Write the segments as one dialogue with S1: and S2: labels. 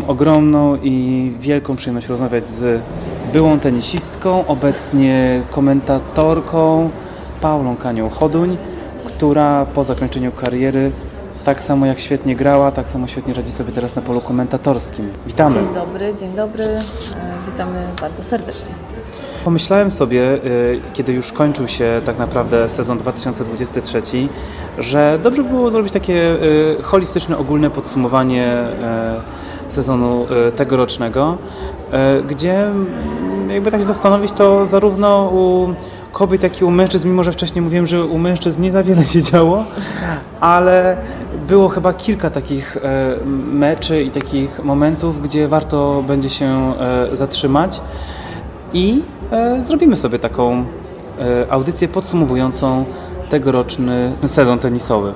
S1: mam ogromną i wielką przyjemność rozmawiać z byłą tenisistką, obecnie komentatorką Paulą Kanią Choduń, która po zakończeniu kariery tak samo jak świetnie grała, tak samo świetnie radzi sobie teraz na polu komentatorskim. Witamy.
S2: Dzień dobry, dzień dobry. E, Witamy bardzo serdecznie.
S1: Pomyślałem sobie, y, kiedy już kończył się tak naprawdę sezon 2023, że dobrze by było zrobić takie y, holistyczne, ogólne podsumowanie sezonu y, tegorocznego, y, gdzie jakby tak się zastanowić to zarówno u kobiet, jak i u mężczyzn, mimo że wcześniej mówiłem, że u mężczyzn nie za wiele się działo, ale było chyba kilka takich e, meczy i takich momentów, gdzie warto będzie się e, zatrzymać i e, zrobimy sobie taką e, audycję podsumowującą tegoroczny sezon tenisowy.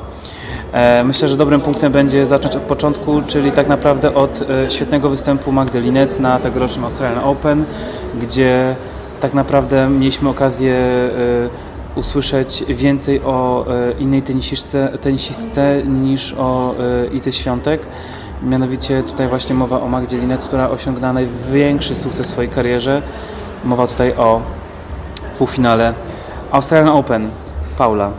S1: E, myślę, że dobrym punktem będzie zacząć od początku, czyli tak naprawdę od e, świetnego występu Magdy Linet na tegorocznym Australian Open, gdzie tak naprawdę mieliśmy okazję e, usłyszeć więcej o innej tenisistce, tenisistce niż o Ity Świątek. Mianowicie tutaj właśnie mowa o Magdzie Linet, która osiągnęła największy sukces w swojej karierze. Mowa tutaj o półfinale Australian Open. Paula,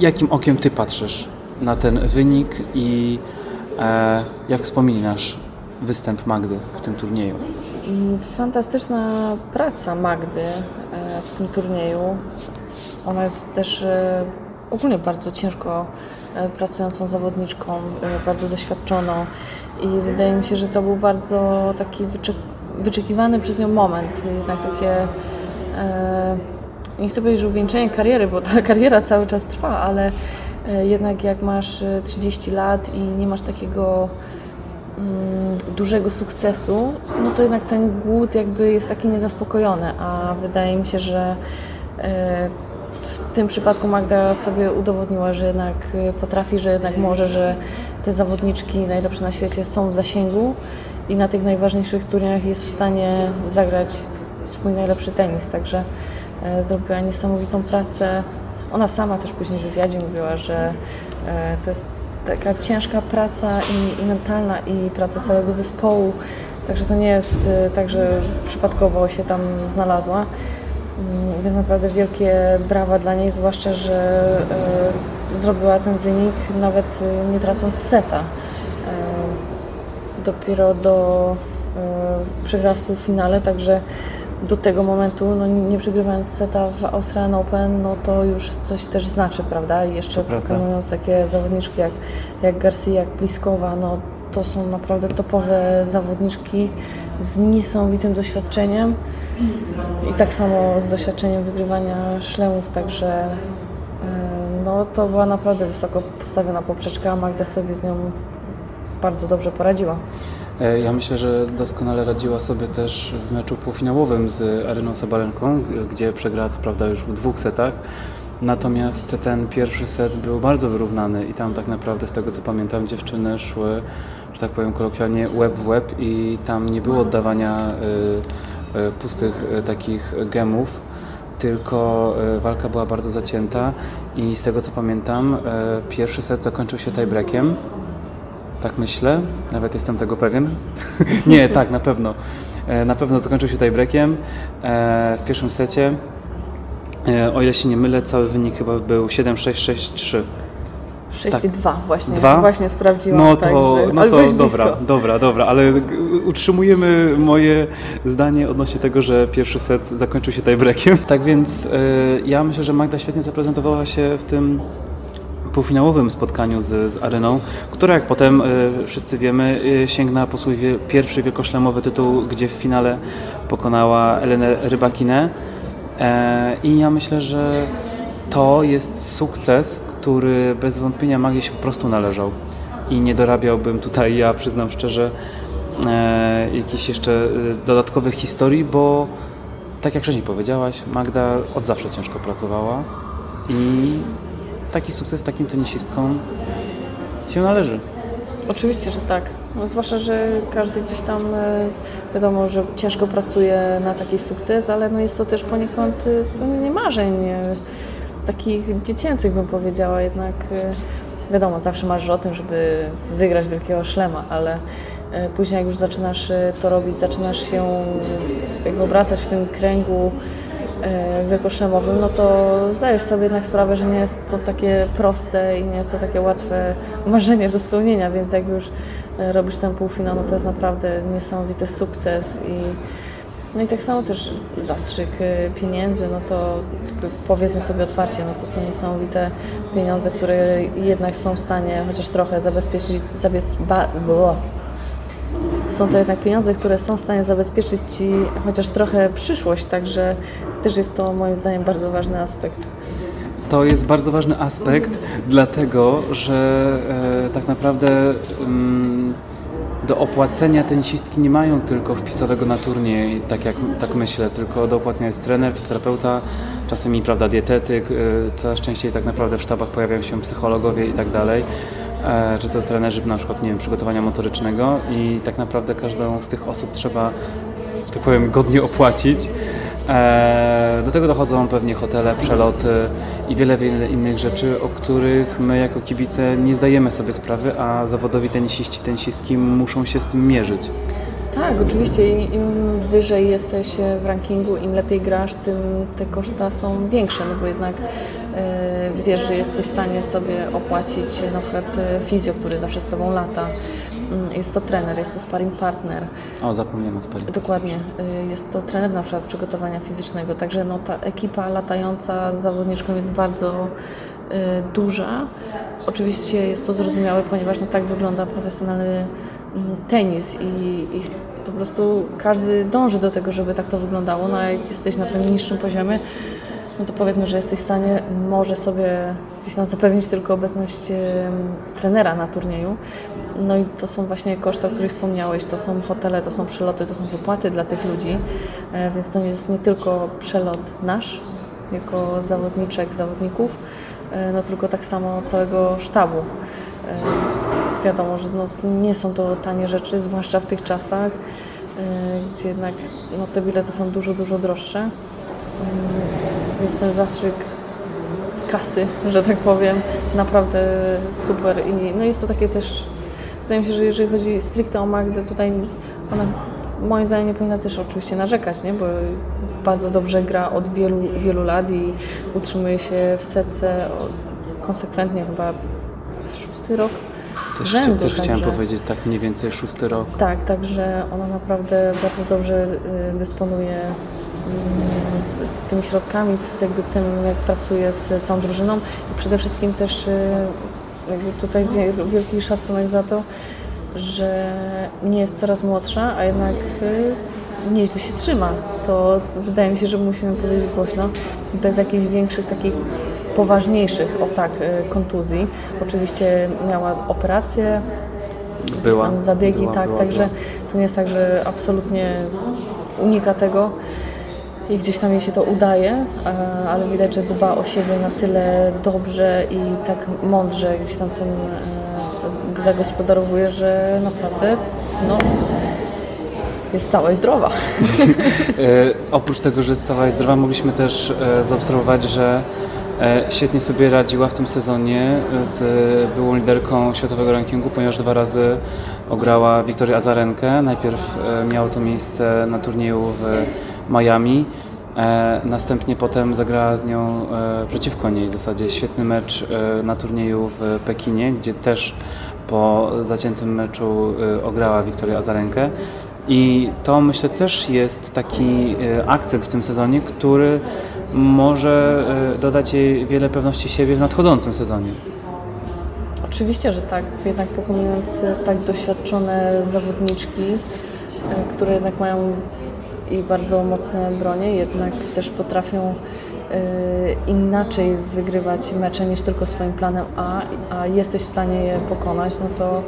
S1: jakim okiem Ty patrzysz na ten wynik i e, jak wspominasz występ Magdy w tym turnieju?
S2: Fantastyczna praca Magdy e, w tym turnieju. Ona jest też e, ogólnie bardzo ciężko e, pracującą zawodniczką, bardzo doświadczoną i wydaje mi się, że to był bardzo taki wyczek- wyczekiwany przez nią moment. Jednak takie nie chcę powiedzieć, że uwieńczenie kariery, bo ta kariera cały czas trwa, ale jednak jak masz e, 30 lat i nie masz takiego mm, dużego sukcesu, no to jednak ten głód jakby jest taki niezaspokojony, a wydaje mi się, że e, w tym przypadku Magda sobie udowodniła, że jednak e, potrafi, że jednak może, że te zawodniczki najlepsze na świecie są w zasięgu i na tych najważniejszych turniejach jest w stanie zagrać swój najlepszy tenis, także e, zrobiła niesamowitą pracę. Ona sama też później w wywiadzie mówiła, że e, to jest taka ciężka praca i, i mentalna i praca całego zespołu, także to nie jest e, tak, że przypadkowo się tam znalazła. Mm, Więc naprawdę wielkie brawa dla niej, zwłaszcza, że e, zrobiła ten wynik nawet nie tracąc seta. Dopiero do przegrała w półfinale, także do tego momentu, no nie przegrywając seta w Australian Open, no to już coś też znaczy, prawda? I jeszcze pokonując takie zawodniczki jak, jak Garcia, jak Pliskowa, no to są naprawdę topowe zawodniczki z niesamowitym doświadczeniem i tak samo z doświadczeniem wygrywania szlemów, także e, no to była naprawdę wysoko postawiona poprzeczka, a Magda sobie z nią bardzo dobrze poradziła.
S1: E, Ja myślę, że doskonale radziła sobie też w meczu półfinałowym z Areną Sabalenką, gdzie przegrała co prawda już w dwóch setach. Natomiast ten pierwszy set był bardzo wyrównany i tam tak naprawdę z tego co pamiętam dziewczyny szły, że tak powiem kolokwialnie, łeb w łeb i tam nie było oddawania y, y, pustych y, takich gemów, tylko walka była bardzo zacięta i z tego co pamiętam pierwszy set zakończył się tiebreakiem. Tak myślę, nawet jestem tego pewien. Nie, tak, na pewno. E, Na pewno zakończył się tiebreakiem e, w pierwszym secie. E, O ile się nie mylę, cały wynik chyba był 7-6-6-3.
S2: 6-2 właśnie,
S1: Dwa?
S2: właśnie sprawdziłam.
S1: No to,
S2: także,
S1: no to dobra, dobra, dobra, ale utrzymujemy moje zdanie odnośnie tego, że pierwszy set zakończył się tiebreakiem. Tak więc e, ja myślę, że Magda świetnie zaprezentowała się w tym półfinałowym spotkaniu z, z Areną, która jak potem e, wszyscy wiemy e, sięgnęła po swój wie, pierwszy wielkoszlemowy tytuł, gdzie w finale pokonała Elenę Rybakinę. E, i ja myślę, że to jest sukces, który bez wątpienia Magdzie się po prostu należał. I nie dorabiałbym tutaj, ja przyznam szczerze, e, jakichś jeszcze dodatkowych historii, bo tak jak wcześniej powiedziałaś, Magda od zawsze ciężko pracowała i taki sukces takim tenisistkom się należy.
S2: Oczywiście, że tak. No, zwłaszcza, że każdy gdzieś tam e, wiadomo, że ciężko pracuje na taki sukces, ale no jest to też poniekąd e, spełnienie marzeń e, takich dziecięcych bym powiedziała jednak wiadomo, zawsze marzysz o tym, żeby wygrać wielkiego szlema, ale Później jak już zaczynasz to robić, zaczynasz się jakby obracać w tym kręgu e, wielkoszlemowym, no to zdajesz sobie jednak sprawę, że nie jest to takie proste i nie jest to takie łatwe marzenie do spełnienia, więc jak już e, robisz ten półfinał, no to jest naprawdę niesamowity sukces i no i tak samo też zastrzyk e, pieniędzy, no to powiedzmy sobie otwarcie, no to są niesamowite pieniądze, które jednak są w stanie chociaż trochę zabezpieczyć, zabiez, ba. Są to jednak pieniądze, które są w stanie zabezpieczyć Ci chociaż trochę przyszłość, także też jest to moim zdaniem bardzo ważny aspekt.
S1: To jest bardzo ważny aspekt, dlatego że e, tak naprawdę mm, do opłacenia tenisistki nie mają tylko wpisowego na turniej, tak jak tak myślę, tylko do opłacenia jest trener, fizjoterapeuta, czasami prawda, dietetyk, e, coraz częściej tak naprawdę w sztabach pojawiają się psychologowie i tak dalej, czy to trenerzy na przykład, nie wiem, przygotowania motorycznego i tak naprawdę każdą z tych osób trzeba, że tak powiem, godnie opłacić. E, Do tego dochodzą pewnie hotele, przeloty i wiele, wiele innych rzeczy, o których my jako kibice nie zdajemy sobie sprawy, a zawodowi tenisiści, tenisistki muszą się z tym mierzyć.
S2: Tak, oczywiście im wyżej jesteś w rankingu, im lepiej grasz, tym te koszta są większe, no bo jednak e, wiesz, że jesteś w stanie sobie opłacić na przykład e, fizjo, który zawsze z Tobą lata. Mm, Jest to trener, jest to sparring partner.
S1: O, zapomniałem o sparingu.
S2: Dokładnie. Jest to trener na przykład przygotowania fizycznego, także no, ta ekipa latająca z zawodniczką jest bardzo y, duża. Oczywiście jest to zrozumiałe, ponieważ no, tak wygląda profesjonalny mm, tenis i, i po prostu każdy dąży do tego, żeby tak to wyglądało. No, jak jesteś na tym niższym poziomie, no to powiedzmy, że jesteś w stanie może sobie gdzieś tam zapewnić tylko obecność trenera na turnieju. No i to są właśnie koszty, o których wspomniałeś, to są hotele, to są przeloty, to są wypłaty dla tych ludzi, e, więc to jest nie tylko przelot nasz, jako zawodniczek, zawodników, e, no tylko tak samo całego sztabu. E, Wiadomo, że no, nie są to tanie rzeczy, zwłaszcza w tych czasach, e, gdzie jednak no, te bilety są dużo, dużo droższe. Mm, Więc ten zastrzyk kasy, że tak powiem, naprawdę super. I no jest to takie też, wydaje mi się, że jeżeli chodzi stricte o Magdę, tutaj ona moim zdaniem nie powinna też oczywiście narzekać, nie? bo bardzo dobrze gra od wielu, wielu lat i utrzymuje się w setce konsekwentnie chyba szósty rok
S1: Też,
S2: rzędu.
S1: też chciałem
S2: także-
S1: powiedzieć tak mniej więcej szósty rok.
S2: tak, także ona naprawdę bardzo dobrze y, dysponuje mm, z tymi środkami, z jakby tym, jak pracuje z całą drużyną i przede wszystkim też y, jakby tutaj wie- wielki szacunek za to, że nie jest coraz młodsza, a jednak y, nieźle się trzyma. To wydaje mi się, że musimy powiedzieć głośno, bez jakichś większych takich poważniejszych, o tak, y, kontuzji. Oczywiście miała operację,
S1: Była,
S2: tam zabiegi,
S1: była,
S2: tak,
S1: była,
S2: także
S1: była.
S2: to nie jest tak, że absolutnie unika tego i gdzieś tam jej się to udaje, ale widać, że dba o siebie na tyle dobrze i tak mądrze gdzieś tam tym e, zagospodarowuje, że naprawdę no, jest cała i zdrowa.
S1: E, oprócz tego, że jest cała i zdrowa, mogliśmy też e, zaobserwować, że świetnie sobie radziła w tym sezonie z byłą liderką światowego rankingu, ponieważ dwa razy ograła Wiktorię Azarenkę. Najpierw e, miało to miejsce na turnieju w Miami, e, następnie potem zagrała z nią e, przeciwko niej w zasadzie świetny mecz e, na turnieju w Pekinie, gdzie też po zaciętym meczu e, ograła Wiktorię Azarenkę. I to myślę też jest taki e, akcent w tym sezonie, który może e, dodać jej wiele pewności siebie w nadchodzącym sezonie.
S2: Oczywiście, że tak, jednak pokonując e, tak doświadczone zawodniczki, e, które jednak mają i bardzo mocne bronie, jednak też potrafią inaczej wygrywać mecze niż tylko swoim planem A, a jesteś w stanie je pokonać, no to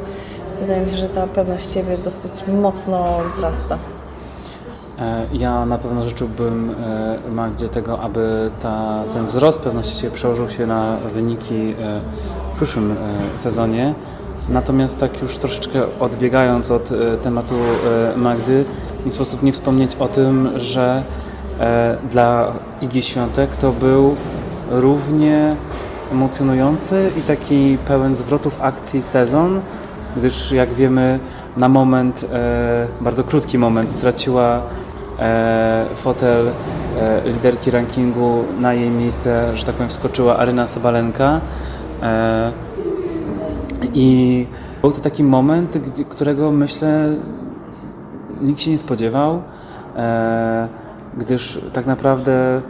S2: wydaje mi się, że ta pewność siebie dosyć mocno wzrasta.
S1: E, Ja na pewno życzyłbym e, Magdzie tego, aby ta, ten wzrost pewności siebie przełożył się na wyniki e, w przyszłym sezonie. Natomiast tak już troszeczkę odbiegając od tematu Magdy, nie sposób nie wspomnieć o tym, że dla Igi Świątek to był równie emocjonujący i taki pełen zwrotów akcji sezon, gdyż jak wiemy na moment, bardzo krótki moment, straciła fotel e, liderki rankingu, na jej miejsce, że tak powiem, wskoczyła Aryna Sabalenka. E, I był to taki moment, którego myślę nikt się nie spodziewał, e, gdyż tak naprawdę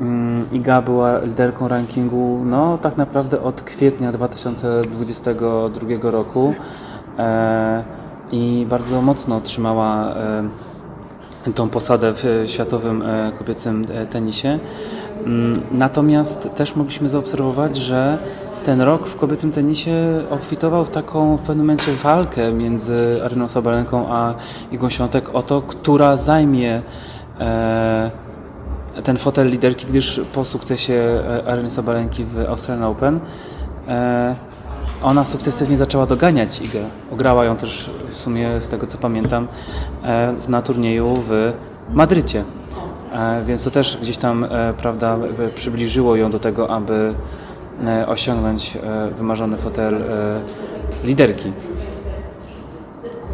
S1: mm, Iga była liderką rankingu no tak naprawdę od kwietnia 2022 roku e, i bardzo mocno trzymała e, tą posadę w światowym e, kobiecym e, tenisie. Mm, Natomiast też mogliśmy zaobserwować, że ten rok w kobiecym tenisie obfitował w taką w pewnym momencie walkę między Aryną Sabalenką a Igą Świątek o to, która zajmie e, ten fotel liderki, gdyż po sukcesie e, Aryny Sabalenki w Australian Open e, ona sukcesywnie zaczęła doganiać Igę. Ograła ją też w sumie, z tego co pamiętam, e, na turnieju w Madrycie. E, Więc to też gdzieś tam, e, prawda, przybliżyło ją do tego, aby osiągnąć wymarzony fotel liderki.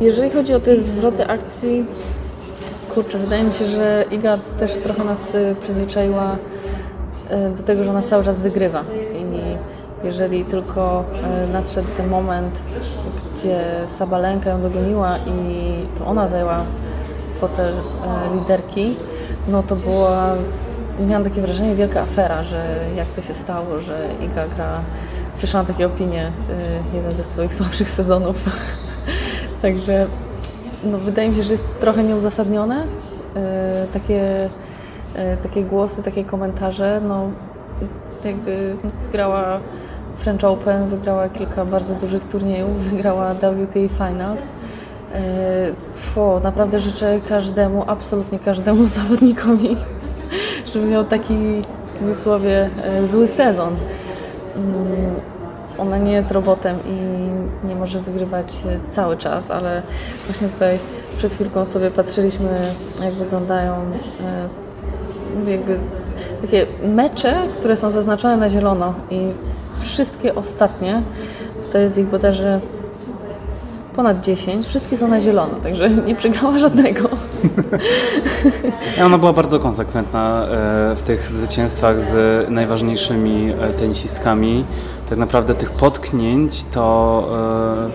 S2: Jeżeli chodzi o te zwroty akcji, kurczę, wydaje mi się, że Iga też trochę nas y, przyzwyczaiła y, do tego, że ona cały czas wygrywa. Jeżeli tylko y, nadszedł ten moment, gdzie Sabalenka ją dogoniła i to ona zajęła fotel y, liderki, no to była, miałam takie wrażenie, wielka afera, że jak to się stało, że Iga gra, słyszałam takie opinie, y, jeden ze swoich słabszych sezonów. Także no, wydaje mi się, że jest trochę nieuzasadnione. E, takie, e, takie głosy, takie komentarze. No, jakby wygrała French Open, wygrała kilka bardzo dużych turniejów, wygrała WTA Finals. E, fo, naprawdę życzę każdemu, absolutnie każdemu zawodnikowi, żeby miał taki w cudzysłowie e, zły sezon. Mm, ona nie jest robotem i nie może wygrywać e, cały czas, ale właśnie tutaj przed chwilką sobie patrzyliśmy, jak wyglądają e, jakby takie mecze, które są zaznaczone na zielono i wszystkie ostatnie, to jest ich bodajże ponad 10, wszystkie są na zielono, także nie przegrała żadnego.
S1: Ona była bardzo konsekwentna e, w tych zwycięstwach z najważniejszymi e, tenisistkami. Tak naprawdę tych potknięć to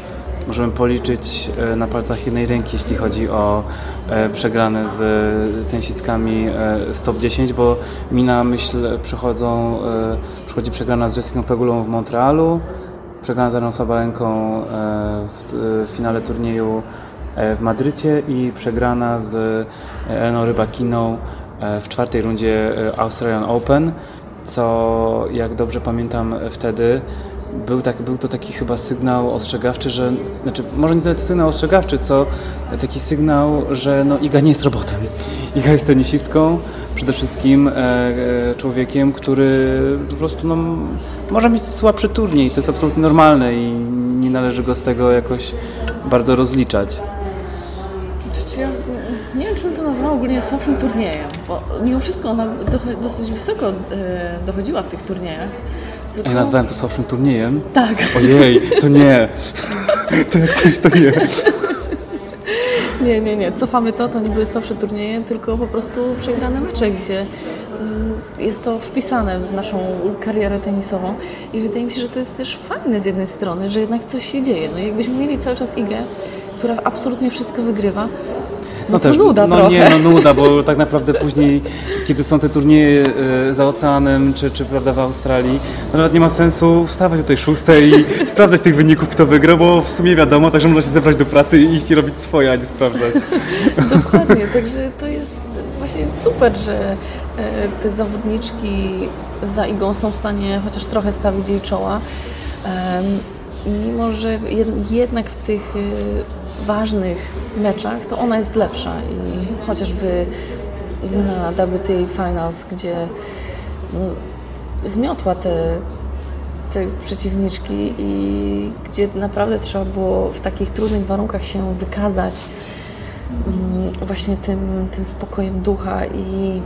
S1: e, możemy policzyć e, na palcach jednej ręki, jeśli chodzi o e, przegrane z e, tenisistkami e, z top 10, bo mi na myśl przychodzą, przychodzi przegrana z Jessicą Pegulą w Montrealu, przegrana z Areną Sabalenką w, finale turnieju w Madrycie i przegrana z Eleną Rybakiną w czwartej rundzie Australian Open, co jak dobrze pamiętam wtedy był, tak, był to taki chyba sygnał ostrzegawczy, że, znaczy może nie tyle sygnał ostrzegawczy, co taki sygnał, że no, Iga nie jest robotem. Iga jest tenisistką, przede wszystkim e, e, człowiekiem, który po prostu no, może mieć słabszy turniej, to jest absolutnie normalne i nie należy go z tego jakoś bardzo rozliczać.
S2: Ja nie wiem, czy bym to nazwała ogólnie słabszym turniejem, bo mimo wszystko ona dosyć wysoko e, dochodziła w tych turniejach. Tylko...
S1: Ja nazwałem to słabszym turniejem.
S2: Tak.
S1: Ojej, to nie. To jak coś to nie.
S2: Nie, nie, nie. Cofamy to, to nie były słabsze turnieje, tylko po prostu przegrane mecze, gdzie mm, jest to wpisane w naszą karierę tenisową i wydaje mi się, że to jest też fajne z jednej strony, że jednak coś się dzieje. No jakbyśmy mieli cały czas Igę, która absolutnie wszystko wygrywa, no, to nuda
S1: no
S2: trochę.
S1: nie, no nuda, bo tak naprawdę później, kiedy są te turnieje e, za oceanem, czy, czy prawda w Australii, no nawet nie ma sensu wstawać o tej szóstej i sprawdzać tych wyników, kto wygrał, bo w sumie wiadomo, także można się zebrać do pracy i iść i robić swoje, a nie sprawdzać.
S2: Dokładnie, także to jest właśnie super, że e, te zawodniczki za Igą są w stanie chociaż trochę stawić jej czoła. Mimo, że jed- jednak w tych e, ważnych meczach to ona jest lepsza i chociażby na WTA Finals, gdzie no, zmiotła te, te przeciwniczki i gdzie naprawdę trzeba było w takich trudnych warunkach się wykazać mm, właśnie tym, tym spokojem ducha i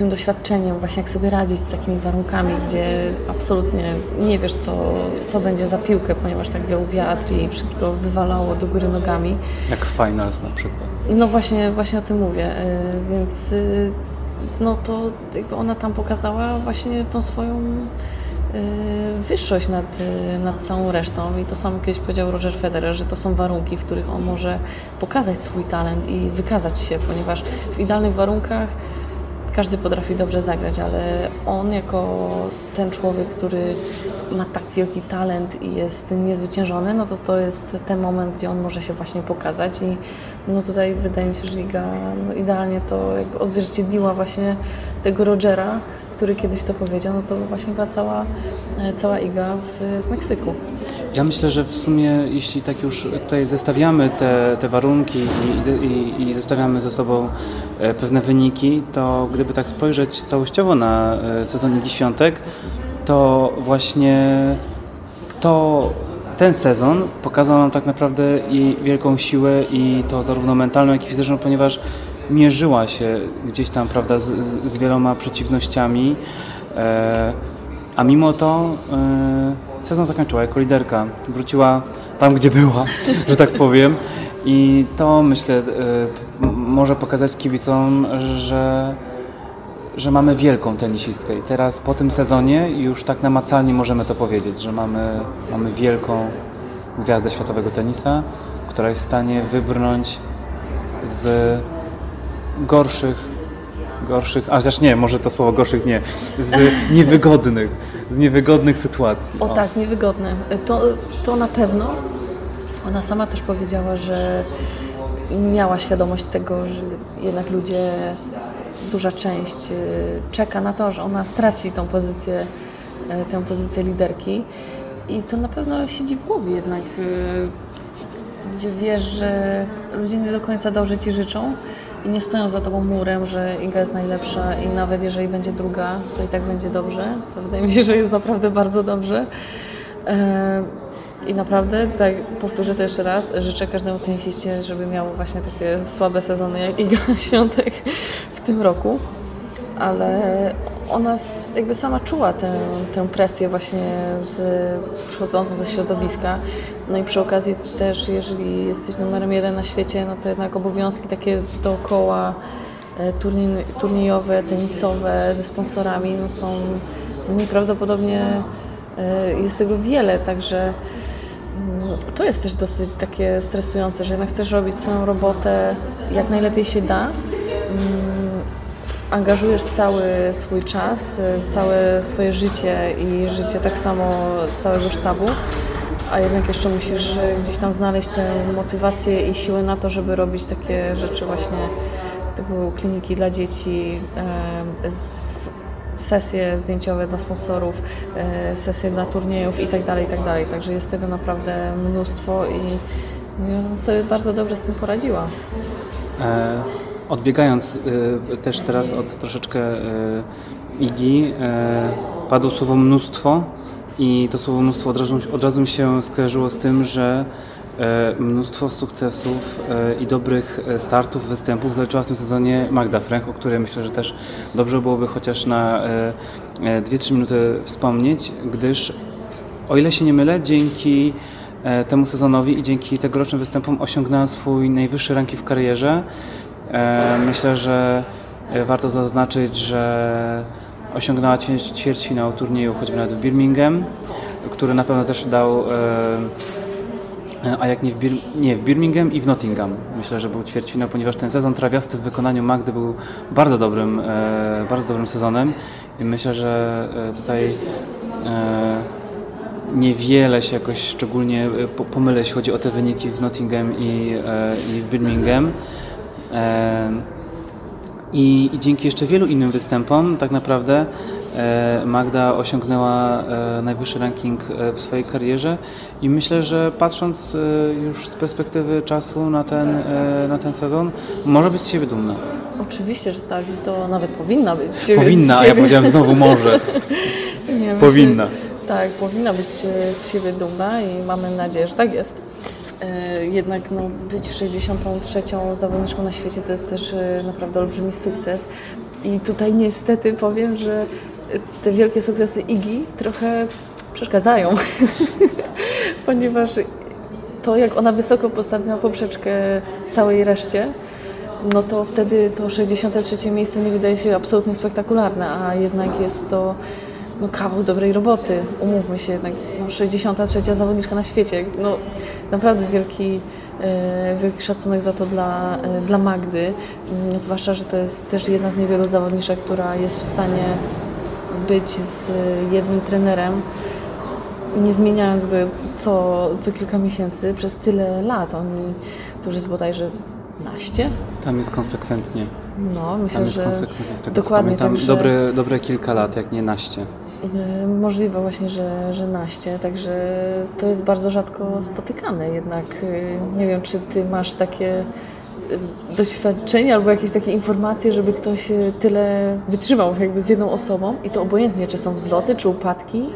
S2: tym doświadczeniem, właśnie jak sobie radzić z takimi warunkami, gdzie absolutnie nie wiesz, co, co będzie za piłkę, ponieważ tak wiał wiatr i wszystko wywalało do góry nogami.
S1: Jak w Finals na przykład.
S2: No właśnie, właśnie o tym mówię, y, więc y, no to jakby ona tam pokazała właśnie tą swoją y, wyższość nad, nad całą resztą i to samo kiedyś powiedział Roger Federer, że to są warunki, w których on może pokazać swój talent i wykazać się, ponieważ w idealnych warunkach każdy potrafi dobrze zagrać, ale on jako ten człowiek, który ma tak wielki talent i jest niezwyciężony, no to to jest ten moment, gdzie on może się właśnie pokazać i no tutaj wydaje mi się, że Liga no idealnie to jakby odzwierciedliła właśnie tego Rogera, który kiedyś to powiedział, no to właśnie była cała, e, cała Iga w, w Meksyku.
S1: Ja myślę, że w sumie, jeśli tak już tutaj zestawiamy te, te warunki i, i, i zestawiamy ze sobą e, pewne wyniki, to gdyby tak spojrzeć całościowo na e, sezon Ligi Świątek, to właśnie to ten sezon pokazał nam tak naprawdę i wielką siłę i to zarówno mentalną, jak i fizyczną, ponieważ mierzyła się gdzieś tam, prawda, z, z, wieloma przeciwnościami, e, a mimo to e, sezon zakończyła jako liderka. Wróciła tam, gdzie była, że tak powiem. I to myślę, e, może pokazać kibicom, że, że mamy wielką tenisistkę. I teraz po tym sezonie już tak namacalnie możemy to powiedzieć, że mamy, mamy wielką gwiazdę światowego tenisa, która jest w stanie wybrnąć z gorszych, gorszych, a chociaż nie, może to słowo gorszych nie, z niewygodnych, z niewygodnych sytuacji.
S2: O tak, niewygodne. To, to na pewno. Ona sama też powiedziała, że miała świadomość tego, że jednak ludzie, duża część y, czeka na to, że ona straci tą pozycję, y, tę pozycję liderki. I to na pewno siedzi w głowie jednak, y, gdzie wiesz, że ludzie nie do końca dobrze Ci życzą i nie stoją za Tobą murem, że Iga jest najlepsza i nawet jeżeli będzie druga, to i tak będzie dobrze, co wydaje mi się, że jest naprawdę bardzo dobrze. I naprawdę, tak powtórzę to jeszcze raz, życzę każdemu tenisiście, żeby miał właśnie takie słabe sezony jak Iga Świątek w tym roku. Ale ona jakby sama czuła tę, tę presję właśnie z, przychodzącą ze środowiska. No i przy okazji też, jeżeli jesteś numerem jeden na świecie, no to jednak obowiązki takie dookoła e, turniej, turniejowe, tenisowe, ze sponsorami, no są nieprawdopodobnie, e, jest tego wiele, także mm, to jest też dosyć takie stresujące, że jednak chcesz robić swoją robotę jak najlepiej się da. Angażujesz cały swój czas, y, całe swoje życie i życie tak samo całego sztabu, a jednak jeszcze musisz y, gdzieś tam znaleźć tę motywację i siłę na to, żeby robić takie rzeczy właśnie typu kliniki dla dzieci, sesje zdjęciowe dla sponsorów, e, sesje dla turniejów i tak dalej, i tak. Także jest tego naprawdę mnóstwo i ja sobie bardzo dobrze z tym poradziła.
S1: E, odbiegając e, też teraz od troszeczkę e, Igi, e, padło słowo mnóstwo i to słowo mnóstwo od razu, od razu mi się skojarzyło z tym, że e, mnóstwo sukcesów e, i dobrych e, startów, występów zaliczyła w tym sezonie Magda Frank, o której myślę, że też dobrze byłoby chociaż na e, e, 2-3 minuty wspomnieć, gdyż o ile się nie mylę, dzięki temu sezonowi i dzięki tegorocznym występom osiągnęła swój najwyższy ranking w karierze. E, Myślę, że e, warto zaznaczyć, że osiągnęła ćwierć, ćwierćfinał turnieju choćby nawet w Birmingham, który na pewno też dał, e, a jak nie w, Bir nie w Birmingham i w Nottingham. Myślę, że był ćwierćfinał, ponieważ ten sezon trawiasty w wykonaniu Magdy był bardzo dobrym, bardzo dobrym sezonem i myślę, że tutaj niewiele się jakoś szczególnie po- pomylę, jeśli chodzi o te wyniki w Nottingham i, i w Birmingham. I, I dzięki jeszcze wielu innym występom tak naprawdę e, Magda osiągnęła e, najwyższy ranking e, w swojej karierze i myślę, że patrząc już z perspektywy czasu na ten, na ten sezon, może być z siebie dumna.
S2: Oczywiście, że tak, i to nawet powinna być. z
S1: Powinna, a ja powiedziałem znowu może.
S2: Nie, myślę-
S1: Powinna.
S2: Tak, powinna być z siebie dumna i mamy nadzieję, że tak jest. E, Jednak no, być 63. zawodniczką na świecie to jest też e, naprawdę olbrzymi sukces. I tutaj niestety powiem, że te wielkie sukcesy Igi trochę przeszkadzają, ponieważ to, jak ona wysoko postawiła poprzeczkę całej reszcie, no to wtedy to 63 miejsce nie wydaje się absolutnie spektakularne, a jednak jest to no, kawał dobrej roboty. Umówmy się, jednak no, 63 zawodniczka na świecie. No, naprawdę wielki, e, wielki szacunek za to dla, e, dla Magdy. Mm, Zwłaszcza, że to jest też jedna z niewielu zawodniczek, która jest w stanie być z jednym trenerem, nie zmieniając go co, co kilka miesięcy przez tyle lat. Oni, już jest bodajże naście?
S1: Tam jest konsekwentnie.
S2: No, myślę,
S1: Tam jest
S2: że
S1: konsekwentnie. Z tego co
S2: dokładnie,
S1: pamiętam,
S2: także-
S1: dobre, dobre kilka lat, jak nie naście.
S2: E, Możliwe właśnie, że, że naście, także to jest bardzo rzadko spotykane jednak. e, Nie wiem, czy ty masz takie e, doświadczenie albo jakieś takie informacje, żeby ktoś tyle wytrzymał jakby z jedną osobą i to obojętnie, czy są wzloty, czy upadki,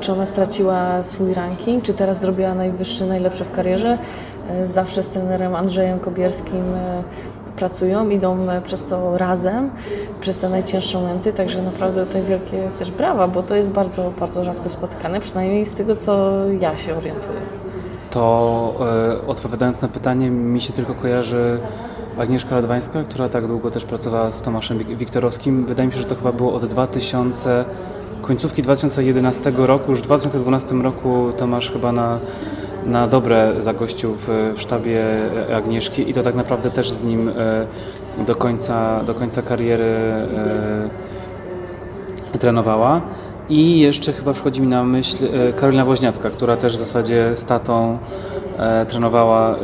S2: czy ona straciła swój ranking, czy teraz zrobiła najwyższy, najlepsze w karierze. Zawsze z trenerem Andrzejem Kobierskim pracują, idą e, przez to razem, przez te najcięższe momenty, także naprawdę tutaj wielkie też brawa, bo to jest bardzo, bardzo rzadko spotykane, przynajmniej z tego, co ja się orientuję.
S1: To e, odpowiadając na pytanie, mi się tylko kojarzy Agnieszka Radwańska, która tak długo też pracowała z Tomaszem Wik- Wiktorowskim. Wydaje mi się, że to chyba było od 2000, końcówki 2011 roku. Już w 2012 roku Tomasz chyba na, na dobre zagościł w, w sztabie Agnieszki i to tak naprawdę też z nim e, do końca, do końca kariery e, trenowała. I jeszcze chyba przychodzi mi na myśl e, Karolina Woźniacka, która też w zasadzie z tatą e, trenowała e,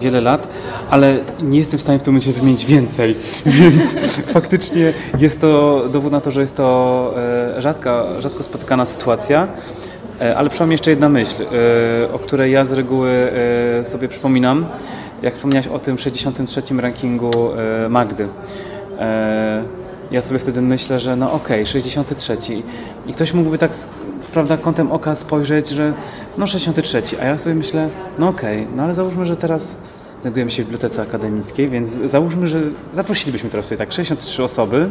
S1: wiele lat, ale nie jestem w stanie w tym momencie wymienić więcej, więc faktycznie jest to dowód na to, że jest to e, rzadka, rzadko spotykana sytuacja. E, Ale przyszła mi jeszcze jedna myśl, e, o której ja z reguły e, sobie przypominam, jak wspomniałaś o tym 63. rankingu Magdy. Ja sobie wtedy myślę, że no okej, 63. I ktoś mógłby tak prawda, kątem oka spojrzeć, że no 63. A ja sobie myślę, no okej, no ale załóżmy, że teraz znajdujemy się w bibliotece akademickiej, więc załóżmy, że zaprosilibyśmy teraz tutaj tak 63 osoby,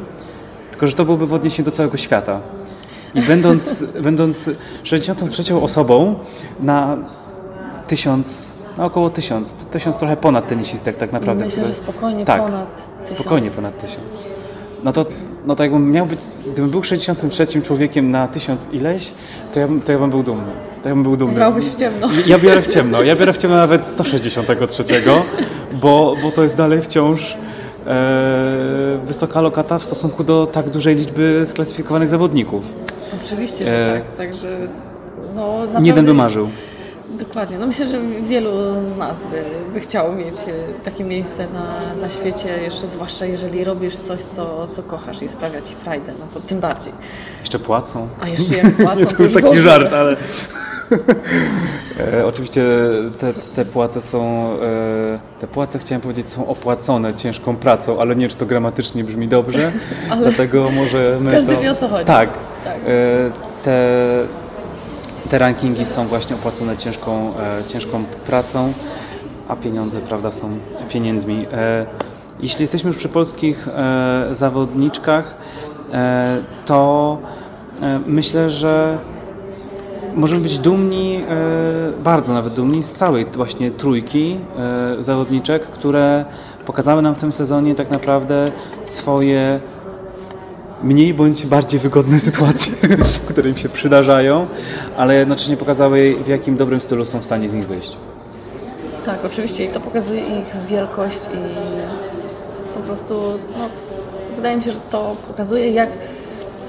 S1: tylko że to byłoby w odniesieniu do całego świata. I będąc, będąc 63 osobą na tysiąc, no około tysiąc, tysiąc trochę ponad tenisistek tak naprawdę.
S2: Myślę,
S1: które-
S2: że spokojnie
S1: tak,
S2: ponad tysiąc.
S1: Spokojnie ponad tysiąc. No to, no to jakbym miał być, gdybym był 63 człowiekiem na tysiąc ileś, to ja, bym- to ja bym był dumny. To ja bym był dumny.
S2: Grałbyś w ciemno.
S1: Ja biorę w ciemno. Ja biorę w ciemno nawet 163, bo, bo to jest dalej wciąż e, wysoka lokata w stosunku do tak dużej liczby sklasyfikowanych zawodników.
S2: Oczywiście, że
S1: E,
S2: tak, także no naprawdę...
S1: Jeden by marzył.
S2: Dokładnie. No myślę, że wielu z nas by, by chciało mieć e, takie miejsce na, na świecie, jeszcze zwłaszcza jeżeli robisz coś, co, co kochasz i sprawia Ci frajdę, no to tym bardziej.
S1: Jeszcze płacą.
S2: A jeszcze jak płacą, to
S1: to
S2: już
S1: taki żart, ale... E, oczywiście te, te płace są, e, te płace chciałem powiedzieć są opłacone ciężką pracą, ale nie wiem, czy to gramatycznie brzmi dobrze, dlatego może my
S2: Każdy
S1: to...
S2: wie, o co chodzi.
S1: Tak,
S2: Tak.
S1: E, te, te rankingi są właśnie opłacone ciężką, ciężką pracą, a pieniądze, prawda, są pieniędzmi. Jeśli jesteśmy już przy polskich zawodniczkach, to myślę, że Możemy być dumni, e, bardzo nawet dumni z całej właśnie trójki e, zawodniczek, które pokazały nam w tym sezonie tak naprawdę swoje mniej bądź bardziej wygodne sytuacje, które im się przydarzają, ale jednocześnie pokazały w jakim dobrym stylu są w stanie z nich wyjść.
S2: Tak, oczywiście i to pokazuje ich wielkość i po prostu, no, wydaje mi się, że to pokazuje, jak,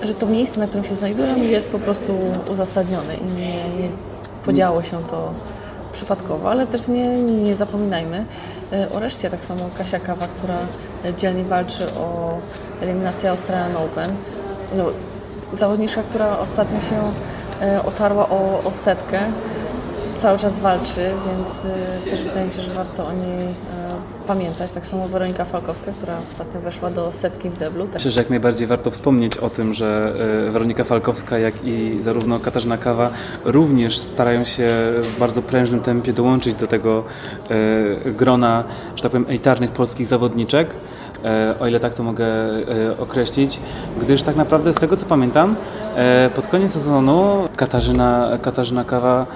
S2: że to miejsce, na którym się znajdują jest po prostu uzasadnione i nie, nie podziało się to przypadkowo, ale też nie, nie zapominajmy e, o reszcie, tak samo Kasia Kawa, która dzielnie walczy o eliminację Australian Open. No, Zawodniczka, która ostatnio się e, otarła o, o setkę, cały czas walczy, więc y, też wydaje mi się, że warto o niej pamiętać. Tak samo Weronika Falkowska, która ostatnio weszła do setki w deblu.
S1: Myślę, że jak najbardziej warto wspomnieć o tym, że e, Weronika Falkowska, jak i zarówno Katarzyna Kawa również starają się w bardzo prężnym tempie dołączyć do tego e, grona, że tak powiem, elitarnych polskich zawodniczek, e, o ile tak to mogę określić, gdyż tak naprawdę z tego co pamiętam, pod koniec sezonu Katarzyna, Katarzyna Kawa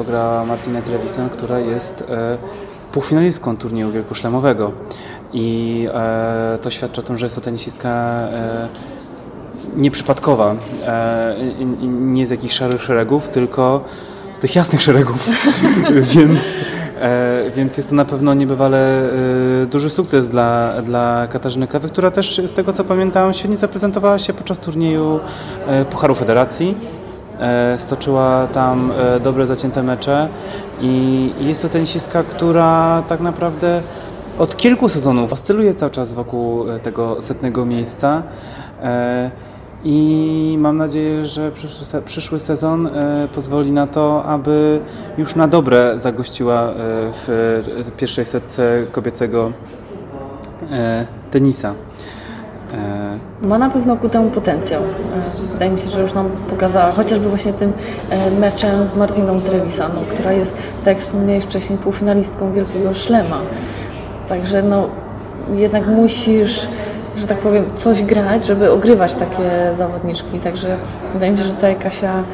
S1: ograła Martinę Trevisen, która jest półfinalistką turnieju wielkoszlemowego. I e, to świadczy o tym, że jest to tenisistka e, nieprzypadkowa, e, nie z jakichś szarych szeregów, tylko z tych jasnych szeregów. więc, e, więc jest to na pewno niebywale e, duży sukces dla, dla Katarzyny Kawy, która też z tego co pamiętam świetnie zaprezentowała się podczas turnieju e, Pucharu Federacji. E, stoczyła tam e, dobre, zacięte mecze i jest to tenisistka, która tak naprawdę od kilku sezonów oscyluje cały czas wokół e, tego setnego miejsca i mam nadzieję, że przyszły, se- przyszły sezon pozwoli na to, aby już na dobre zagościła w pierwszej setce kobiecego tenisa. E,
S2: Ma na pewno ku temu potencjał. E, Wydaje mi się, że już nam pokazała, chociażby właśnie tym e, meczem z Martiną Trevisan, no, która jest, tak jak wspomniałeś wcześniej, półfinalistką Wielkiego Szlema. Także no, jednak musisz, że tak powiem, coś grać, żeby ogrywać takie zawodniczki. Także wydaje mi się, że tutaj Kasia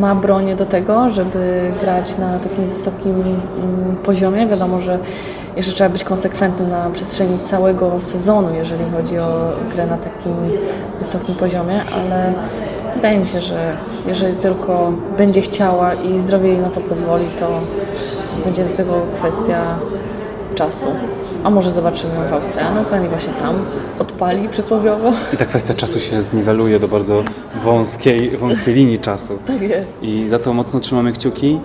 S2: ma bronię do tego, żeby grać na takim wysokim mm, poziomie. Wiadomo, że jeszcze trzeba być konsekwentnym na przestrzeni całego sezonu, jeżeli chodzi o grę na takim wysokim poziomie, ale wydaje mi się, że jeżeli tylko będzie chciała i zdrowie jej na to pozwoli, to będzie do tego kwestia czasu. A może zobaczymy ją w Australii Open i właśnie tam odpali przysłowiowo.
S1: I ta kwestia czasu się zniweluje do bardzo wąskiej, wąskiej linii czasu.
S2: Tak jest.
S1: I za to mocno trzymamy kciuki.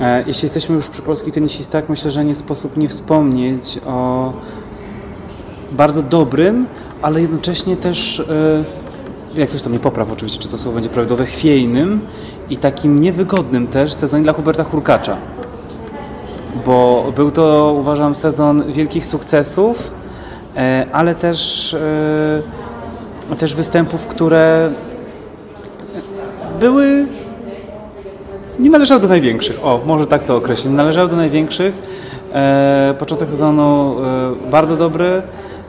S1: E, Jeśli jesteśmy już przy polskich tenisistach, myślę, że nie sposób nie wspomnieć o bardzo dobrym, ale jednocześnie też, e, jak coś tam nie popraw oczywiście, czy to słowo będzie prawidłowe, chwiejnym i takim niewygodnym też sezonie dla Huberta Hurkacza. Bo był to, uważam, sezon wielkich sukcesów, e, ale też, też występów, które były nie należały do największych. O, może tak to określić. Nie należały do największych. E, początek sezonu e, bardzo dobry.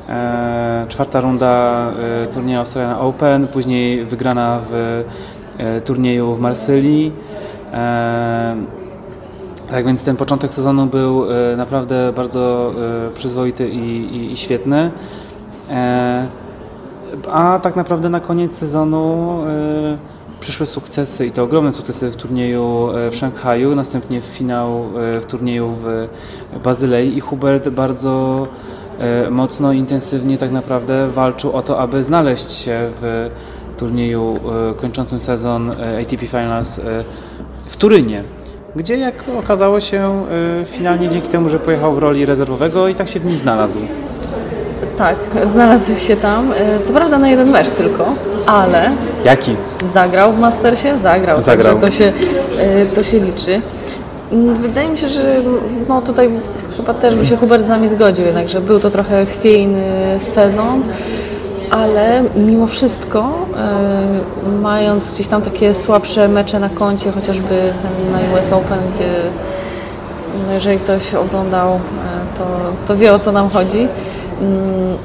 S1: E, czwarta runda e, turnieju Australian Open, później wygrana w e, turnieju w Marsylii. E, tak więc ten początek sezonu był e, naprawdę bardzo e, przyzwoity i, i, i świetny. E, a tak naprawdę na koniec sezonu e, przyszły sukcesy i to ogromne sukcesy w turnieju e, w Szanghaju, następnie finał e, w turnieju w Bazylei i Hubert bardzo e, mocno, intensywnie tak naprawdę walczył o to, aby znaleźć się w turnieju kończącym sezon ATP Finals w Turynie. Gdzie, jak okazało się, finalnie dzięki temu, że pojechał w roli rezerwowego i tak się w nim znalazł.
S2: Tak, znalazł się tam. e, Co prawda na jeden mecz tylko, ale
S1: Jaki?
S2: zagrał w Mastersie? Zagrał.
S1: Zagrał.
S2: To się, e, to się liczy. Mm, Wydaje mi się, że no tutaj chyba też by się Hubert z nami zgodził, jednak, że był to trochę chwiejny sezon, ale mimo wszystko, e, mając gdzieś tam takie słabsze mecze na koncie, chociażby ten na US Open, gdzie no jeżeli ktoś oglądał, to, to wie o co nam chodzi. Mm,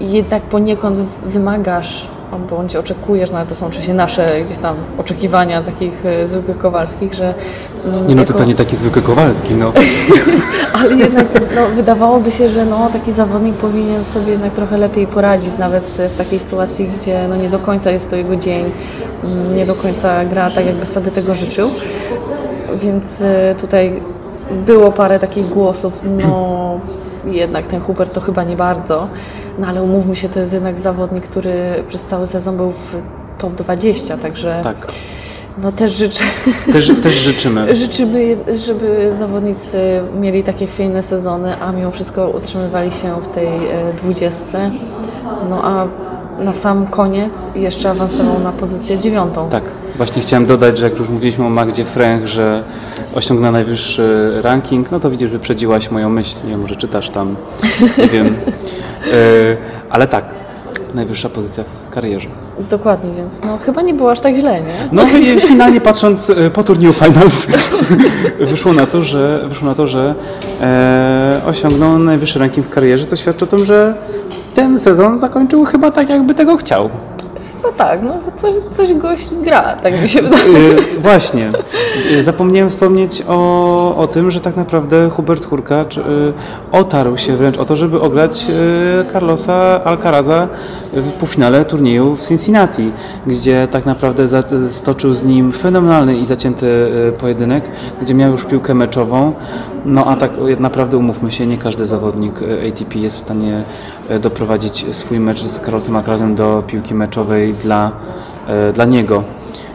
S2: Jednak poniekąd wymagasz, bądź oczekujesz, no ale to są oczywiście nasze gdzieś tam oczekiwania takich e, zwykłych Kowalskich, że... mm,
S1: Nie no,
S2: jako-
S1: to, to nie taki zwykły Kowalski, no.
S2: ale jednak no, wydawałoby się, że no, taki zawodnik powinien sobie jednak trochę lepiej poradzić, nawet w takiej sytuacji, gdzie no, nie do końca jest to jego dzień, mm, nie do końca gra tak, jakby sobie tego życzył. Więc e, tutaj było parę takich głosów, no jednak ten Hubert to chyba nie bardzo, no ale umówmy się, to jest jednak zawodnik, który przez cały sezon był w top 20, także
S1: Tak.
S2: no też życzę
S1: Też, też życzymy.
S2: Życzymy, żeby zawodnicy mieli takie chwiejne sezony, a mimo wszystko utrzymywali się w tej e, dwudziestce. No a na sam koniec jeszcze awansował na pozycję dziewiątą.
S1: Tak. Właśnie chciałem dodać, że jak już mówiliśmy o Magdzie Fręch, że osiągnęła najwyższy ranking, no to widzisz, wyprzedziłaś moją myśl. Nie wiem, może czytasz tam, nie wiem. E, ale tak, najwyższa pozycja w karierze.
S2: Dokładnie, więc no chyba nie było aż tak źle, nie?
S1: No i finalnie patrząc e, po turnieju Finals wyszło na to, że, wyszło na to, że e, osiągnął najwyższy ranking w karierze, co świadczy o tym, że ten sezon zakończył chyba tak, jakby tego chciał.
S2: No tak, no coś, coś gość gra, tak mi się wydaje.
S1: E, właśnie. E, Zapomniałem wspomnieć o, o tym, że tak naprawdę Hubert Hurkacz e, otarł się wręcz o to, żeby ograć Carlosa Alcaraza w półfinale turnieju w Cincinnati, gdzie tak naprawdę stoczył z nim fenomenalny i zacięty pojedynek, gdzie miał już piłkę meczową. No a tak e, naprawdę umówmy się, nie każdy zawodnik e, ATP jest w stanie e, doprowadzić swój mecz z Carlosem Alcarazem do piłki meczowej dla, e, dla niego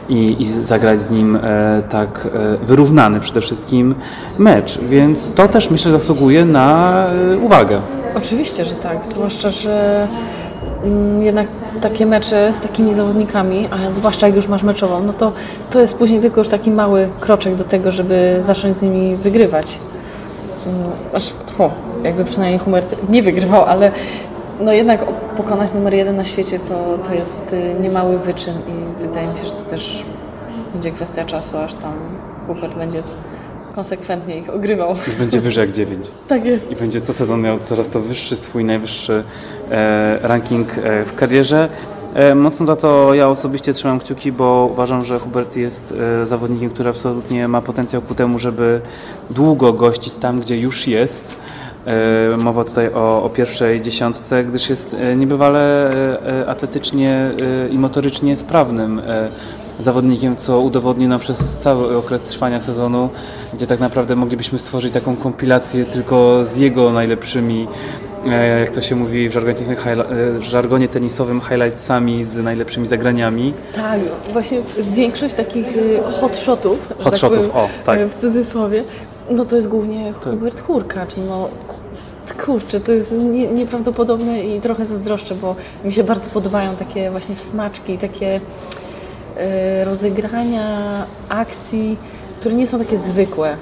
S1: i, i zagrać z nim e, tak e, wyrównany przede wszystkim mecz. Więc to też myślę zasługuje na e, uwagę.
S2: Oczywiście, że tak, zwłaszcza, że mm, jednak takie mecze z takimi zawodnikami, a zwłaszcza jak już masz meczową, no to to jest później tylko już taki mały kroczek do tego, żeby zacząć z nimi wygrywać. Aż, o, jakby przynajmniej Humert nie wygrywał, ale no jednak pokonać numer jeden na świecie to, to jest y, niemały wyczyn i wydaje mi się, że to też będzie kwestia czasu, aż tam Hubert będzie konsekwentnie ich ogrywał.
S1: Już będzie wyżej jak 9.
S2: Tak jest.
S1: I będzie co sezon miał coraz to wyższy swój najwyższy e, ranking e, w karierze. E, mocno za to ja osobiście trzymam kciuki, bo uważam, że Hubert jest e, zawodnikiem, który absolutnie ma potencjał ku temu, żeby długo gościć tam, gdzie już jest. E, Mowa tutaj o, o pierwszej dziesiątce, gdyż jest niebywale atletycznie i motorycznie sprawnym zawodnikiem, co udowodnił nam przez cały okres trwania sezonu, gdzie tak naprawdę moglibyśmy stworzyć taką kompilację tylko z jego najlepszymi, jak to się mówi w żargonie, e, w żargonie tenisowym, highlightsami z najlepszymi zagraniami.
S2: Tak, właśnie większość takich y, hot
S1: Hot shotów,
S2: powiem,
S1: o, tak.
S2: y, w cudzysłowie, no to jest głównie Hubert Hurkacz. No, kurczę, to jest nie, nieprawdopodobne i trochę zazdroszczę, bo mi się bardzo podobają takie właśnie smaczki, takie rozegrania akcji, które nie są takie zwykłe,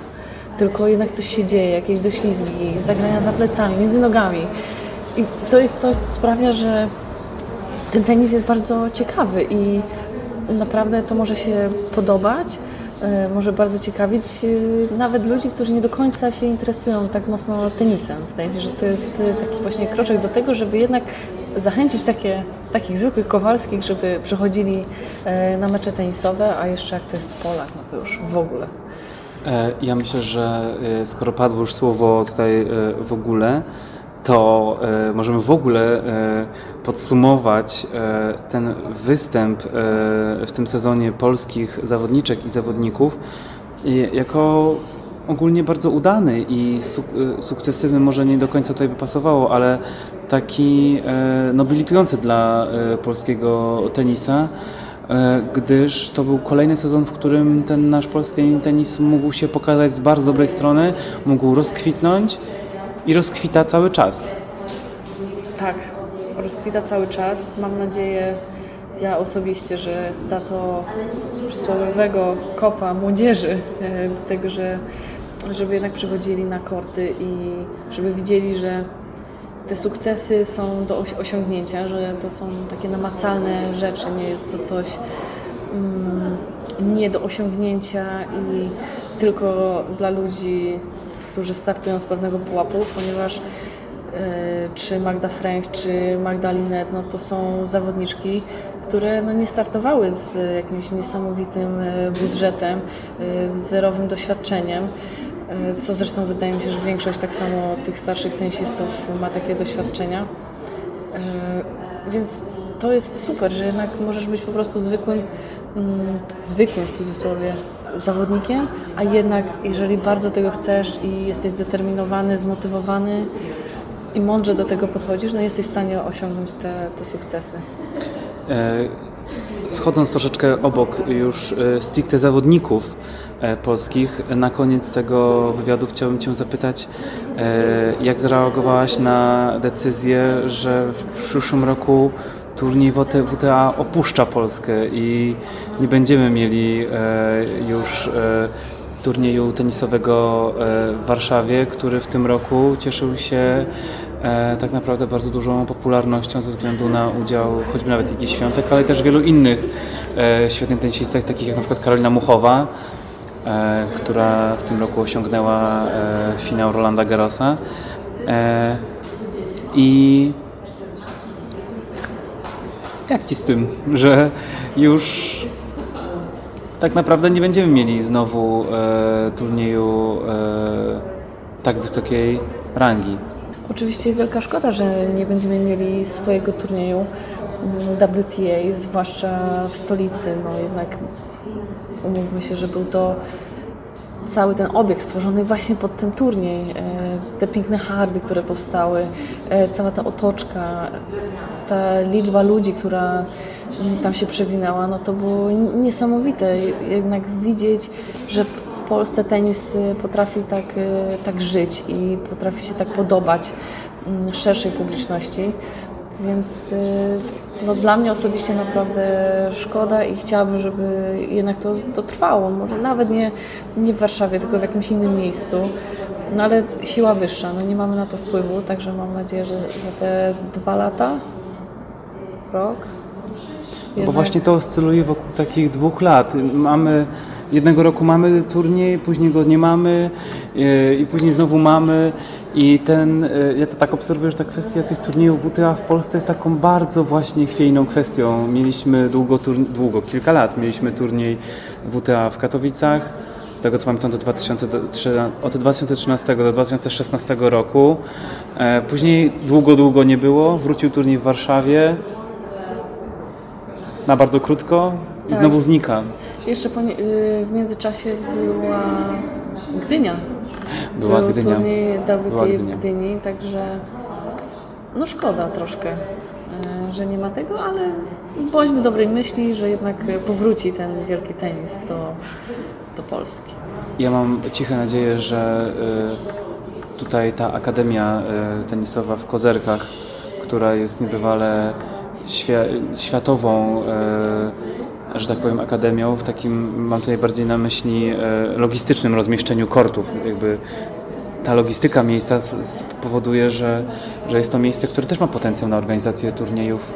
S2: tylko jednak coś się dzieje, jakieś doślizgi, zagrania za plecami, między nogami. I to jest coś, co sprawia, że ten tenis jest bardzo ciekawy i naprawdę to może się podobać, e, może bardzo ciekawić e, nawet ludzi, którzy nie do końca się interesują tak mocno tenisem. Wydaje mi się, że to jest e, taki właśnie kroczek do tego, żeby jednak zachęcić takie, takich zwykłych Kowalskich, żeby przychodzili na mecze tenisowe, a jeszcze jak to jest Polak, no to już w ogóle.
S1: E, Ja myślę, że e, skoro padło już słowo tutaj e, w ogóle, to możemy w ogóle podsumować ten występ w tym sezonie polskich zawodniczek i zawodników jako ogólnie bardzo udany i suk- sukcesywny, może nie do końca tutaj by pasowało, ale taki nobilitujący dla polskiego tenisa. E, gdyż to był kolejny sezon, w którym ten nasz polski tenis mógł się pokazać z bardzo dobrej strony, mógł rozkwitnąć i rozkwita cały czas.
S2: Tak, rozkwita cały czas. Mam nadzieję, ja osobiście, że da to przysłowiowego kopa młodzieży e, do tego, że żeby jednak przychodzili na korty i żeby widzieli, że te sukcesy są do osi- osiągnięcia, że to są takie namacalne rzeczy, nie jest to coś mm, nie do osiągnięcia i tylko dla ludzi, którzy startują z pewnego pułapu, ponieważ e, czy Magda Frank, czy Magda Linet, no to są zawodniczki, które no nie startowały z jakimś niesamowitym e, budżetem, e, z zerowym doświadczeniem, co zresztą wydaje mi się, że większość tak samo tych starszych tenisistów ma takie doświadczenia. E, Więc to jest super, że jednak możesz być po prostu zwykłym, mm, zwykłym w cudzysłowie zawodnikiem, a jednak jeżeli bardzo tego chcesz i jesteś zdeterminowany, zmotywowany i mądrze do tego podchodzisz, no jesteś w stanie osiągnąć te, te sukcesy.
S1: E, Schodząc troszeczkę obok już e, stricte zawodników e, polskich, na koniec tego wywiadu chciałbym Cię zapytać, e, jak zareagowałaś na decyzję, że w przyszłym roku turniej WT WTA opuszcza Polskę i nie będziemy mieli e, już e, turnieju tenisowego e, w Warszawie, który w tym roku cieszył się e, tak naprawdę bardzo dużą popularnością ze względu na udział choćby nawet Igi Świątek, ale też wielu innych e, świetnych tenisistek, takich jak na przykład Karolina Muchowa, e, która w tym roku osiągnęła e, finał Rolanda Garrosa. E, I jak ci z tym, że już tak naprawdę nie będziemy mieli znowu e, turnieju e, tak wysokiej rangi?
S2: Oczywiście wielka szkoda, że nie będziemy mieli swojego turnieju mm, WTA, zwłaszcza w stolicy. No jednak umówmy się, że był to cały ten obiekt stworzony właśnie pod ten turniej. E, Te piękne hardy, które powstały, e, cała ta otoczka, ta liczba ludzi, która mm, tam się przewinęła, no to było niesamowite. Jednak widzieć, że w Polsce tenis y, potrafi tak, tak żyć i potrafi się tak podobać mm, szerszej publiczności. Więc no, dla mnie osobiście naprawdę szkoda i chciałabym, żeby jednak to, to trwało. Może nawet nie, nie w Warszawie, tylko w jakimś innym miejscu. No ale siła wyższa, no nie mamy na to wpływu, także mam nadzieję, że za te dwa lata, rok.
S1: Bo
S2: jednak-
S1: właśnie to oscyluje wokół takich dwóch lat. Mamy jednego roku mamy turniej, później go nie mamy e, i później znowu mamy. I ten, e, ja to tak obserwuję, że ta kwestia tych turniejów WTA w Polsce jest taką bardzo właśnie chwiejną kwestią. Mieliśmy długo, długo kilka lat, mieliśmy turniej WTA w Katowicach. Z tego co pamiętam, do 2003, od 2013 do 2016 roku. E, Później długo, długo nie było. Wrócił turniej w Warszawie na bardzo krótko i
S2: Tak.
S1: znowu znika.
S2: Jeszcze po, y, w międzyczasie była Gdynia.
S1: Była
S2: Był
S1: Gdynia.
S2: turniej WTA
S1: Była
S2: w
S1: Gdynia.
S2: Gdyni, także no szkoda troszkę, y, że nie ma tego, ale bądźmy dobrej myśli, że jednak powróci ten wielki tenis do, do Polski.
S1: Ja mam ciche nadzieję, że y, tutaj ta akademia tenisowa w Kozerkach, która jest niebywale światową, że tak powiem, akademią, w takim, mam tutaj bardziej na myśli y, logistycznym rozmieszczeniu kortów, jakby ta logistyka miejsca spowoduje, że, że jest to miejsce, które też ma potencjał na organizację turniejów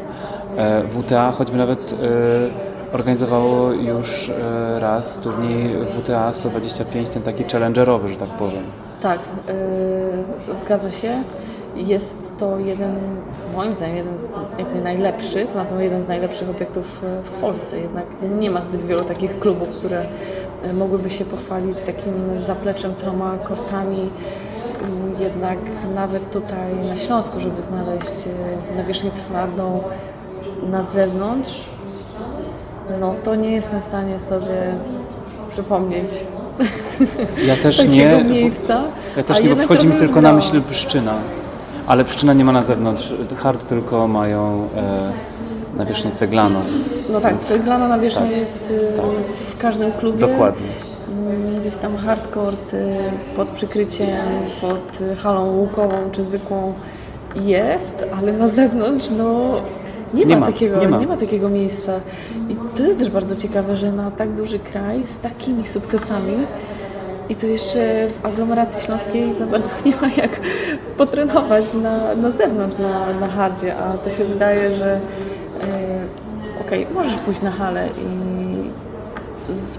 S1: e, WTA, choćby nawet e, organizowało już e, raz turniej WTA 125, ten taki challengerowy, że tak powiem.
S2: Tak, y, zgadza się. Jest to jeden, moim zdaniem, jeden z jakby najlepszych, to na pewno jeden z najlepszych obiektów y, w Polsce. Jednak nie ma zbyt wielu takich klubów, które y, mogłyby się pochwalić takim zapleczem, troma kortami. Jednak nawet tutaj na Śląsku, żeby znaleźć y, nawierzchnię twardą na zewnątrz, no to nie jestem w stanie sobie przypomnieć
S1: Ja też nie,
S2: miejsca.
S1: ja też nie, bo przychodzi mi tylko na myśl Pszczyna, ale Pszczyna nie ma na zewnątrz, hard tylko mają e, nawierzchnię ceglaną.
S2: No tak,
S1: Więc-
S2: ceglana nawierzchnia
S1: tak,
S2: jest y,
S1: tak.
S2: w każdym klubie.
S1: Dokładnie.
S2: Mm, Gdzieś tam hardcourt y, pod przykryciem, pod halą łukową czy zwykłą jest, ale na zewnątrz no nie,
S1: Nie
S2: ma,
S1: ma,
S2: takiego,
S1: nie
S2: nie,
S1: ma.
S2: ma. takiego miejsca. I to jest też bardzo ciekawe, że na tak duży kraj z takimi sukcesami i to jeszcze w aglomeracji śląskiej za bardzo nie ma jak potrenować na, na zewnątrz, na, na hardzie, a to się wydaje, że e, okej, możesz pójść na halę i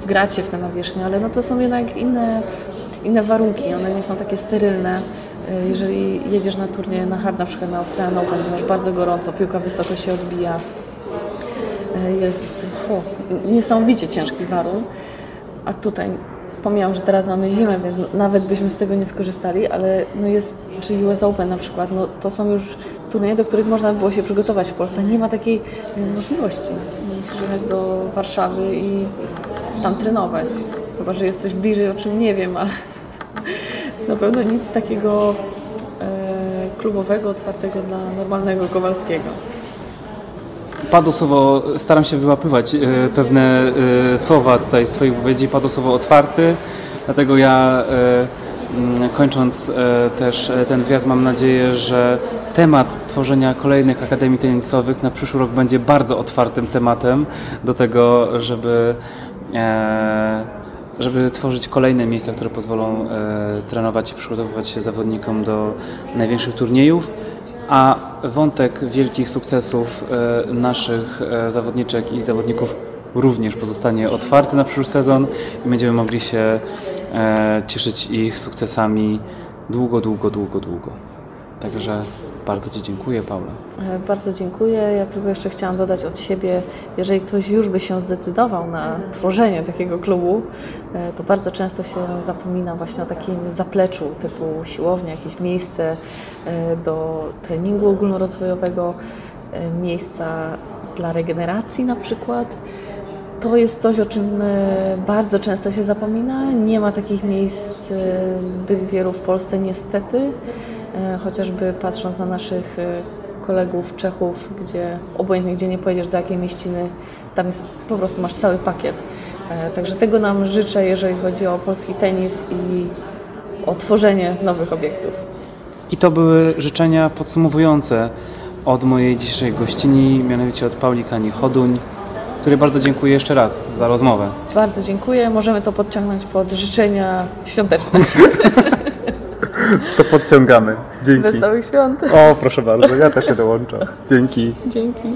S2: wgrać się w tę nawierzchnię, ale no to są jednak inne, inne warunki, one nie są takie sterylne. E, Jeżeli jedziesz na turniej na hard, na przykład na Australian Open, gdzie masz bardzo gorąco, piłka wysoko się odbija, e, jest fu, niesamowicie ciężki warun, a tutaj pomijam, że teraz mamy zimę, więc nawet byśmy z tego nie skorzystali, ale no jest, czy US Open na przykład, no to są już turnieje, do których można by było się przygotować w Polsce. Nie ma takiej e, możliwości. Musisz jechać do Warszawy i tam trenować. Chyba, że jest coś bliżej, o czym nie wiem, ale na pewno nic takiego e, klubowego, otwartego dla normalnego Kowalskiego.
S1: Padło słowo, staram się wyłapywać e, pewne e, słowa tutaj z Twojej wypowiedzi, padło słowo otwarty, dlatego ja e, Mm, Kończąc też ten wywiad, mam nadzieję, że temat tworzenia kolejnych akademii tenisowych na przyszły rok będzie bardzo otwartym tematem do tego, żeby, żeby tworzyć kolejne miejsca, które pozwolą trenować i przygotowywać się zawodnikom do największych turniejów. A wątek wielkich sukcesów e, naszych e, zawodniczek i zawodników również pozostanie otwarty na przyszły sezon i będziemy mogli się e, cieszyć ich sukcesami długo, długo, długo, długo. Także bardzo Ci dziękuję, Paula.
S2: Bardzo dziękuję. Ja tylko jeszcze chciałam dodać od siebie, jeżeli ktoś już by się zdecydował na tworzenie takiego klubu, to bardzo często się zapomina właśnie o takim zapleczu typu siłownia, jakieś miejsce do treningu ogólnorozwojowego, e, miejsca dla regeneracji na przykład. To jest coś, o czym e, bardzo często się zapomina. Nie ma takich miejsc e, zbyt wielu w Polsce, niestety. E, Chociażby patrząc na naszych e, kolegów Czechów, gdzie obojętnie gdzie nie pojedziesz, do jakiej mieściny, tam jest po prostu masz cały pakiet. E, Także tego nam życzę, jeżeli chodzi o polski tenis i o tworzenie nowych obiektów.
S1: I to były życzenia podsumowujące od mojej dzisiejszej gościni, mianowicie od Pauli Kani-Choduń, której bardzo dziękuję jeszcze raz za rozmowę.
S2: Bardzo dziękuję. Możemy to podciągnąć pod życzenia świąteczne.
S1: To podciągamy. Dzięki.
S2: Wesołych świąt.
S1: O, proszę bardzo, ja też się dołączę. Dzięki.
S2: Dzięki.